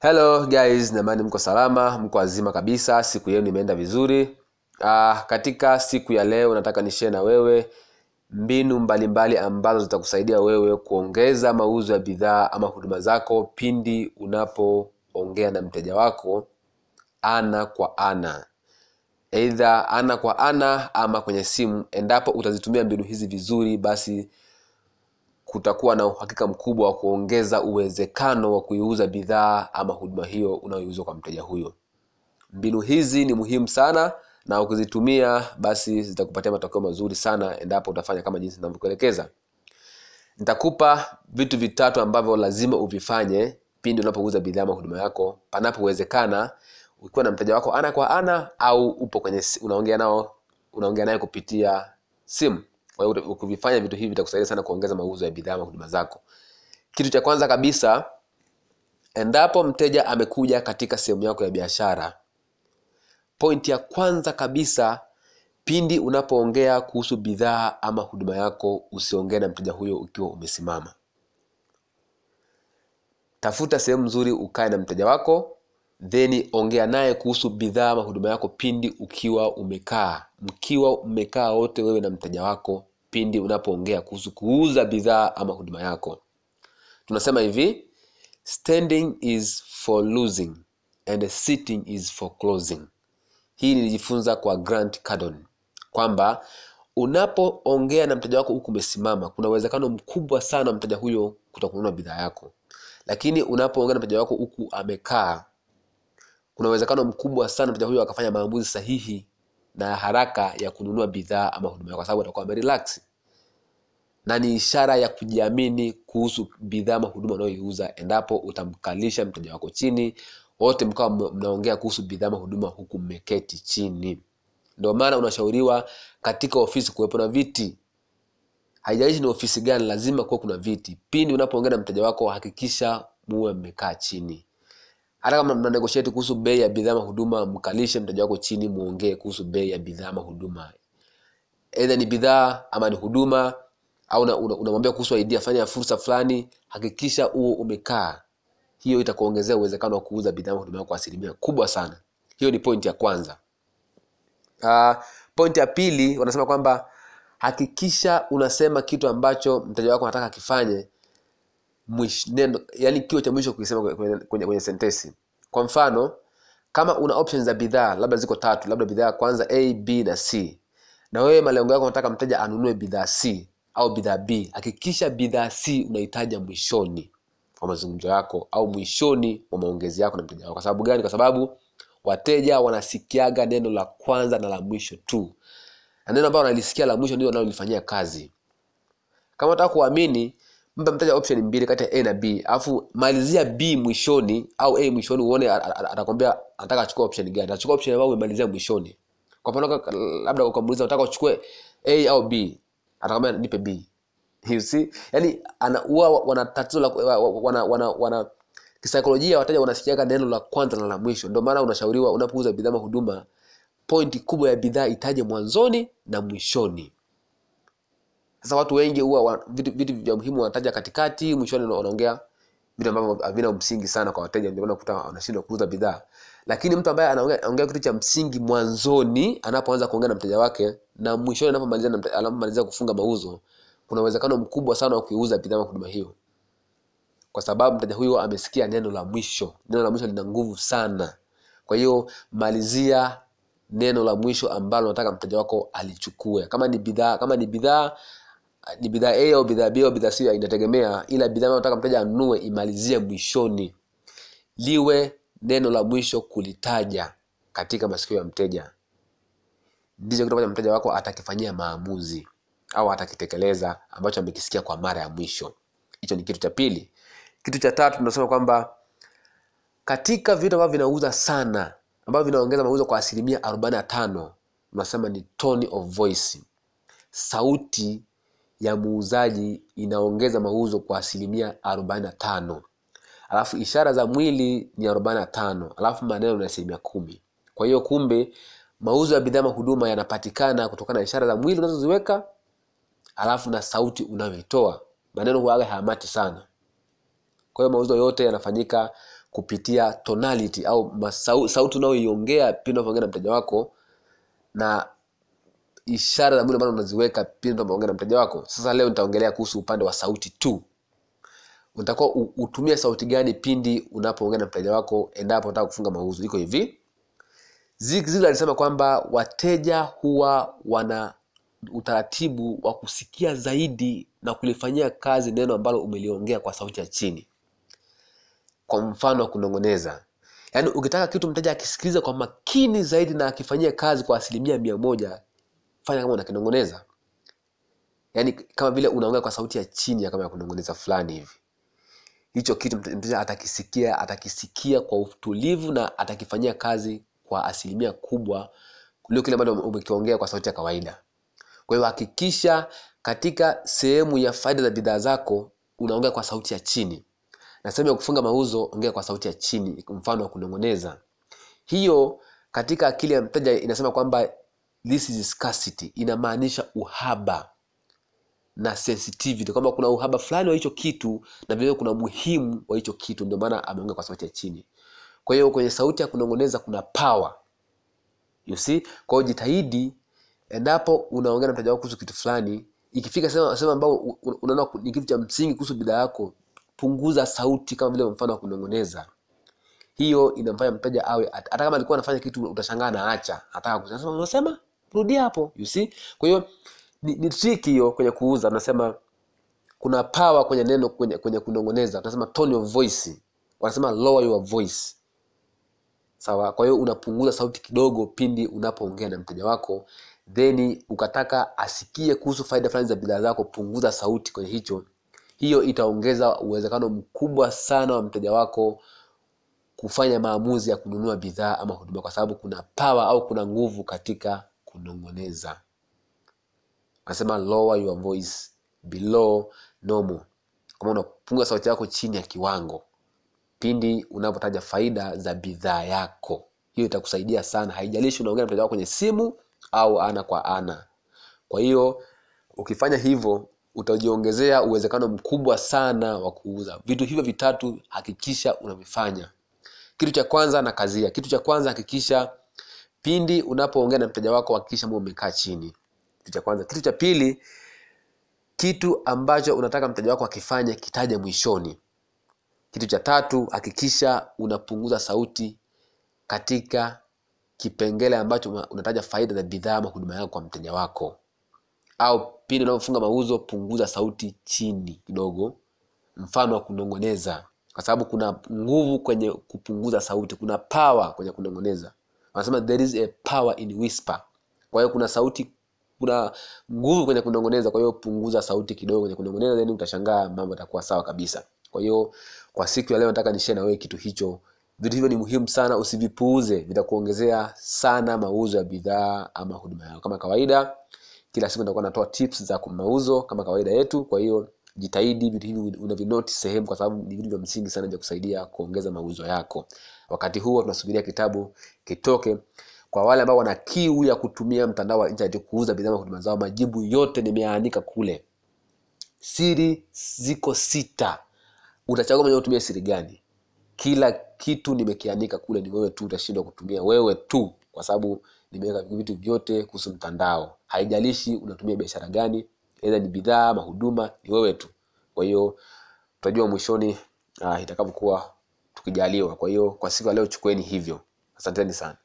hello guys namani mko salama mko wazima kabisa siku yenu imeenda vizuri. Uh, katika siku ya leo nataka nishee na wewe mbinu mbalimbali mbali ambazo zitakusaidia wewe kuongeza mauzo ya bidhaa ama huduma zako pindi unapoongea na mteja wako ana kwa ana. Eidha ana kwa ana ama kwenye simu endapo utazitumia mbinu hizi vizuri basi kutakuwa na uhakika mkubwa wa kuongeza uwezekano wa kuiuza bidhaa ama huduma hiyo unayoiuzwa kwa mteja huyo. Mbinu hizi ni muhimu sana na ukizitumia basi zitakupatia matokeo mazuri sana endapo utafanya kama jinsi ninavyokuelekeza. Nitakupa vitu vitatu ambavyo lazima uvifanye pindi unapouza bidhaa ama huduma yako panapowezekana ukiwa na mteja wako ana kwa ana au upo kwenye unaongea nao unaongea naye kupitia simu kwa hiyo ukivifanya vitu hivi vitakusaidia sana kuongeza mauzo ya bidhaa ama huduma zako. Kitu cha kwanza kabisa endapo mteja amekuja katika sehemu yako ya biashara pointi ya kwanza kabisa pindi unapoongea kuhusu bidhaa ama huduma yako usiongee na mteja huyo ukiwa umesimama. Tafuta sehemu nzuri ukae na mteja wako then ongea naye kuhusu bidhaa ama huduma yako pindi ukiwa umekaa. Mkiwa umekaa wote wewe na mteja wako pindi unapoongea kuhusu kuuza bidhaa ama huduma yako. Tunasema hivi standing is for losing and sitting is for closing. Hii nilijifunza kwa grant cardon kwamba unapoongea na mteja wako huku umesimama kuna uwezekano mkubwa sana mteja huyo kutokununua bidhaa yako. Lakini unapoongea na mteja wako huku amekaa kuna uwezekano mkubwa sana mteja huyo akafanya maamuzi sahihi na haraka ya kununua bidhaa ama huduma kwa sababu atakuwa amerelax na ni ishara ya kujiamini kuhusu bidhaa ama huduma unayoiuza endapo utamkalisha mteja wako chini wote mkawa mnaongea kuhusu bidhaa ama huduma huku mmeketi chini. Ndio maana unashauriwa katika ofisi kuwepo na viti. Haijalishi ni ofisi gani lazima kuwa kuna viti. Pindi unapoongea na mteja wako hakikisha muwe mmekaa chini hata kama mna negotiate kuhusu bei ya bidhaa mahuduma mkalishe mteja wako chini muongee kuhusu bei ya bidhaa mahuduma huduma. Aidha ni bidhaa ama ni huduma au unamwambia una, kuhusu idea fanya fursa fulani hakikisha huo umekaa. Hiyo itakuongezea uwezekano wa kuuza bidhaa huduma kwa asilimia kubwa sana. Hiyo ni point ya kwanza. Uh, point ya pili wanasema kwamba hakikisha unasema kitu ambacho mteja wako anataka akifanye neno yani kio cha mwisho kuisema kwenye, kwenye, kwenye sentesi kwa mfano kama una options za bidhaa labda ziko tatu labda bidhaa ya kwanza a b na c. Na wewe malengo yako unataka mteja anunue bidhaa c au bidhaa b hakikisha bidhaa c unahitaja mwishoni wa mazungumzo yako au mwishoni wa maongezi yako na mteja wako. Kwa sababu gani? Kwa sababu wateja wanasikiaga neno la kwanza na la mwisho tu. Na neno ambalo wanalisikia la mwisho ndio wanalolifanyia kazi. Kama unataka kuamini mpe mteja option mbili kati ya a na b. Alafu malizia b mwishoni au a mwishoni uone atakwambia anataka achukue option gani. Atachukua option ambayo umemalizia mwishoni. Kwa mfano labda ukamuuliza unataka uchukue a au b atakwambia nipe b. You see? Yani ana huwa wana tatizo la wana wana, wana kisaikolojia wateja wanasikiaga neno la kwanza na la mwisho. Ndio maana unashauriwa unapouza bidhaa huduma pointi kubwa ya bidhaa itaje mwanzoni na mwishoni sasa watu wengi huwa vitu, vya muhimu wanataja katikati mwishoni wanaongea vitu ambavyo havina msingi sana kwa wateja ndio kuta wanashindwa kuuza bidhaa. Lakini mtu ambaye anaongea kitu cha msingi mwanzoni anapoanza kuongea na mteja wake na mwishoni anapomaliza anapomalizia kufunga mauzo kuna uwezekano mkubwa sana wa kuiuza bidhaa huduma hiyo. Kwa sababu mteja huyo amesikia neno la mwisho. Neno la mwisho lina nguvu sana. Kwa hiyo malizia neno la mwisho ambalo nataka mteja wako alichukue. Kama ni bidhaa kama ni bidhaa ni bidhaa a au bidhaa b au bidhaa c inategemea ila bidhaa nataka mteja anunue imalizie mwishoni. Liwe neno la mwisho kulitaja katika masikio ya mteja. Ndicho kitu ambacho mteja wako atakifanyia maamuzi au atakitekeleza ambacho amekisikia kwa mara ya mwisho. Hicho ni kitu cha pili. Kitu cha tatu tunasema kwamba katika vitu ambavyo vinauza sana ambavyo vinaongeza mauzo kwa asilimia arobaini na tano unasema ni tone of voice. Sauti ya muuzaji inaongeza mauzo kwa asilimia arobaini na tano. Alafu ishara za mwili ni arobaini na tano alafu maneno ni asilimia kumi. Kwa hiyo kumbe mauzo ya bidhaa huduma yanapatikana kutokana na ishara za mwili unazoziweka alafu na sauti unayoitoa maneno huaga hayamati sana. Kwa hiyo mauzo yote yanafanyika kupitia tonality au masau, sauti unayoiongea pindi unavyoongea na mteja wako na ishara za mwili ambazo unaziweka pindi unapoongea na mteja wako. Sasa leo nitaongelea kuhusu upande wa sauti tu. Unatakiwa utumie sauti gani pindi unapoongea na mteja wako endapo unataka kufunga mauzo. Iko hivi. Zig Ziglar alisema kwamba wateja huwa wana utaratibu wa kusikia zaidi na kulifanyia kazi neno ambalo umeliongea kwa sauti ya chini. Kwa mfano wa kunong'oneza. Yaani ukitaka kitu mteja akisikiliza kwa makini zaidi na akifanyia kazi kwa asilimia mia moja fanya kama unakinong'oneza yaani kama vile unaongea kwa sauti ya chini ya kama ya kunong'oneza fulani hivi. Hicho kitu mte- mteja atakisikia atakisikia kwa utulivu na atakifanyia kazi kwa asilimia kubwa kuliko kile ambacho umekiongea kwa sauti ya kawaida. Kwa hiyo hakikisha katika sehemu ya faida za bidhaa zako unaongea kwa sauti ya chini. Na sehemu ya kufunga mauzo ongea kwa sauti ya chini mfano wa kunong'oneza hiyo katika akili ya mteja inasema kwamba this is scarcity. Inamaanisha uhaba na sensitivity. Kwamba kuna uhaba fulani wa hicho kitu na vile kuna muhimu wa hicho kitu. Ndio maana ameongea kwa sauti ya chini. Kwa hiyo kwenye sauti ya kunong'oneza kuna power. You see? Kwa hiyo jitahidi endapo unaongea na mteja wako kuhusu kitu fulani ikifika sema, sema ambao unaona ni kitu cha msingi kuhusu bidhaa yako punguza sauti kama vile mfano wa kunong'oneza. Hiyo inamfanya mteja awe hata kama alikuwa anafanya kitu utashangaa na acha ataka kusema unasema rudia hapo you see? Kwa hiyo ni, ni trick hiyo kwenye kuuza. Nasema kuna power kwenye neno kwenye, kwenye kunong'oneza. Nasema tone of voice. Wanasema lower your voice. Sawa? Kwa hiyo unapunguza sauti kidogo pindi unapoongea na mteja wako. Then ukataka asikie kuhusu faida fulani za bidhaa zako punguza sauti kwenye hicho. Hiyo itaongeza uwezekano mkubwa sana wa mteja wako kufanya maamuzi ya kununua bidhaa ama huduma. Kwa sababu kuna power au kuna nguvu katika kunong'oneza. Anasema lower your voice below normal. Kama unapunga sauti yako chini ya kiwango pindi unapotaja faida za bidhaa yako. Hiyo itakusaidia sana. Haijalishi unaongea na mteja wako kwenye simu au ana kwa ana. Kwa hiyo ukifanya hivyo utajiongezea uwezekano mkubwa sana wa kuuza. Vitu hivyo vitatu hakikisha unavifanya. Kitu cha kwanza na kazia. Kitu cha kwanza hakikisha pindi unapoongea na mteja wako hakikisha mwe umekaa chini. Kitu cha kwanza. Kitu cha pili kitu ambacho unataka mteja wako akifanye kitaje mwishoni. Kitu cha tatu hakikisha unapunguza sauti katika kipengele ambacho unataja faida za bidhaa ama huduma yako kwa mteja wako. Au pindi unapofunga mauzo punguza sauti chini kidogo. Mfano wa kunong'oneza. Kwa sababu kuna nguvu kwenye kupunguza sauti. Kuna power kwenye kunong'oneza wanasema there is a power in whisper. Kwa hiyo kuna sauti kuna nguvu kwenye kunong'oneza kwa hiyo punguza sauti kidogo kwenye kunong'oneza then utashangaa mambo yatakuwa sawa kabisa. Kwa hiyo kwa siku ya leo nataka nishie na wewe kitu hicho. Vitu hivyo ni muhimu sana usivipuuze. Vitakuongezea sana mauzo ya bidhaa ama huduma yako. Kama kawaida kila siku nitakuwa natoa tips za mauzo kama kawaida yetu. Kwa hiyo jitahidi vitu hivi unavinoti sehemu kwa sababu ni vitu vya msingi sana vya kusaidia kuongeza mauzo yako. Wakati huo tunasubiria kitabu kitoke. Kwa wale ambao wana kiu ya kutumia mtandao wa internet kuuza bidhaa na huduma zao majibu yote nimeaanika kule. Siri ziko sita. Utachagua mwenyewe utumie siri gani? Kila kitu nimekianika kule ni wewe tu utashindwa kutumia. Wewe tu kwa sababu nimeweka vitu vyote kuhusu mtandao. Haijalishi unatumia biashara gani aidha ni bidhaa mahuduma ni wewe tu. Kwa hiyo tutajua mwishoni uh, itakavyokuwa tukijaliwa. Kwa hiyo kwa siku ya leo chukueni hivyo. Asanteni sana